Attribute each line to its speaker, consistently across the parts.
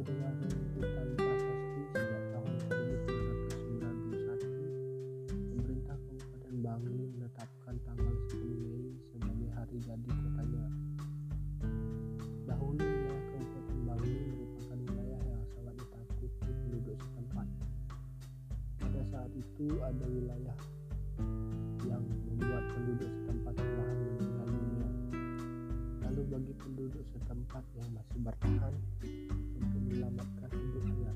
Speaker 1: sesuai dengan runtutan prasasti sejak tahun 1991 pemerintah Kabupaten Bangli menetapkan tanggal 10 Mei sebagai hari jadi kotanya. Dahulu wilayah Kabupaten Bangli merupakan wilayah yang sangat ditakuti penduduk setempat. Pada saat itu ada wilayah yang membuat penduduk setempat perlahan meninggal dunia. Lalu bagi penduduk setempat yang masih bertahan menyelamatkan hidupnya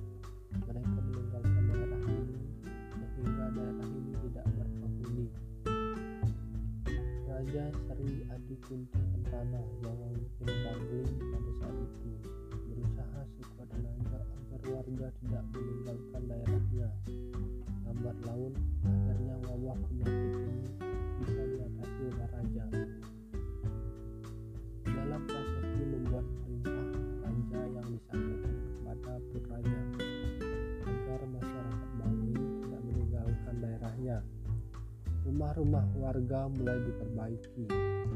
Speaker 1: mereka meninggalkan daerah ini sehingga daerah ini tidak berpenghuni. Raja Sri Adi Kunti Kentana yang memimpin Bangli pada putranya agar masyarakat Bangli tidak meninggalkan daerahnya. Rumah-rumah warga mulai diperbaiki.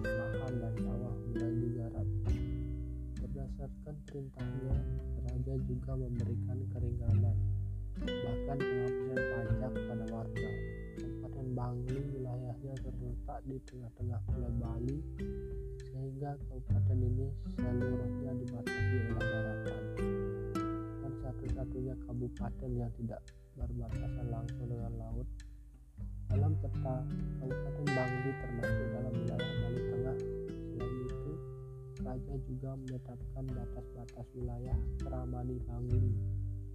Speaker 1: Lahan dan sawah mulai digarap. Berdasarkan perintahnya raja juga memberikan keringanan bahkan penghapusan pajak pada warga. Kabupaten Bangli wilayahnya terletak di tengah-tengah Pulau Bali sehingga kabupaten ini seluruhnya kabupaten yang tidak berbatasan langsung dengan laut. Dalam peta Kabupaten Bangli termasuk dalam wilayah Bali Tengah. Selain itu Raja juga menetapkan batas-batas wilayah Keramani Bangli.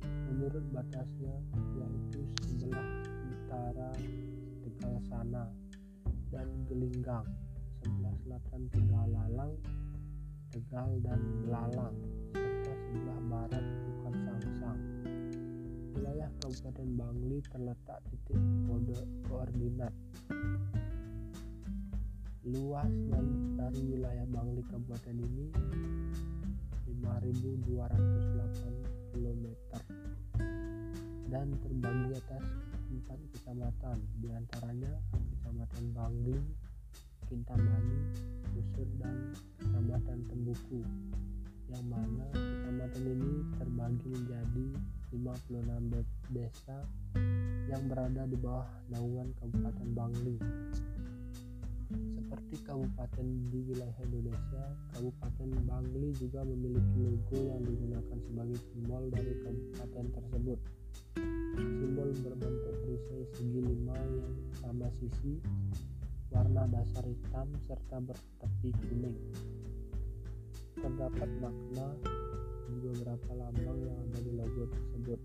Speaker 1: Menurut batasnya yaitu sebelah utara Tegal Sana dan Gelinggang sebelah selatan Tegal Lalang Tegal dan Belalang serta sebelah barat Bukan Sangsang wilayah Kabupaten Bangli terletak titik kode koordinat luas dan dari wilayah Bangli Kabupaten ini 5208 km dan terbagi atas empat kecamatan di antaranya Kecamatan Bangli, Kintamani, Busur dan Kecamatan Tembuku yang mana kecamatan ini terbagi menjadi 56 de- desa yang berada di bawah naungan Kabupaten Bangli seperti kabupaten di wilayah Indonesia, Kabupaten Bangli juga memiliki logo yang digunakan sebagai simbol dari kabupaten tersebut. Simbol berbentuk perisai segi lima yang sama sisi, warna dasar hitam serta bertepi kuning. Terdapat makna di beberapa lambang yang ada di logo tersebut.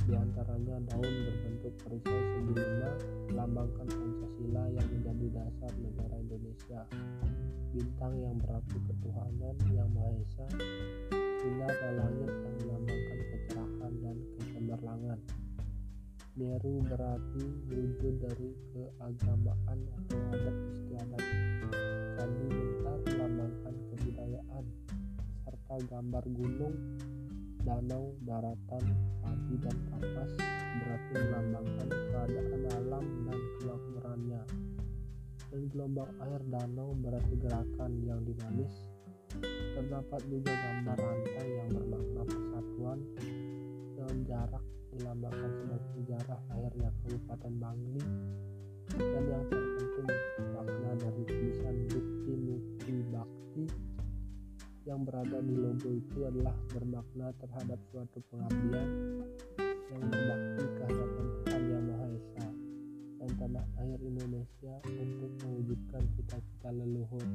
Speaker 1: Di antaranya daun berbentuk perisai segi lima melambangkan Pancasila yang menjadi dasar negara Indonesia. Bintang yang berarti ketuhanan yang Maha Esa, sinar langit yang melambangkan kecerahan dan kecemerlangan. Meru berarti wujud dari keagamaan atau adat istiadat. Candi gambar gunung, danau, daratan, padi dan kapas berarti melambangkan keadaan alam dan kemakmurannya. Dan gelombang air danau berarti gerakan yang dinamis. Terdapat juga gambar rantai yang bermakna persatuan dan jarak dilambangkan sebagai sejarah lahirnya Kabupaten Bangli dan yang berada di logo itu adalah bermakna terhadap suatu pengabdian yang berbakti kehadapan Tuhan Yang Maha Esa dan tanah air Indonesia untuk mewujudkan cita-cita leluhur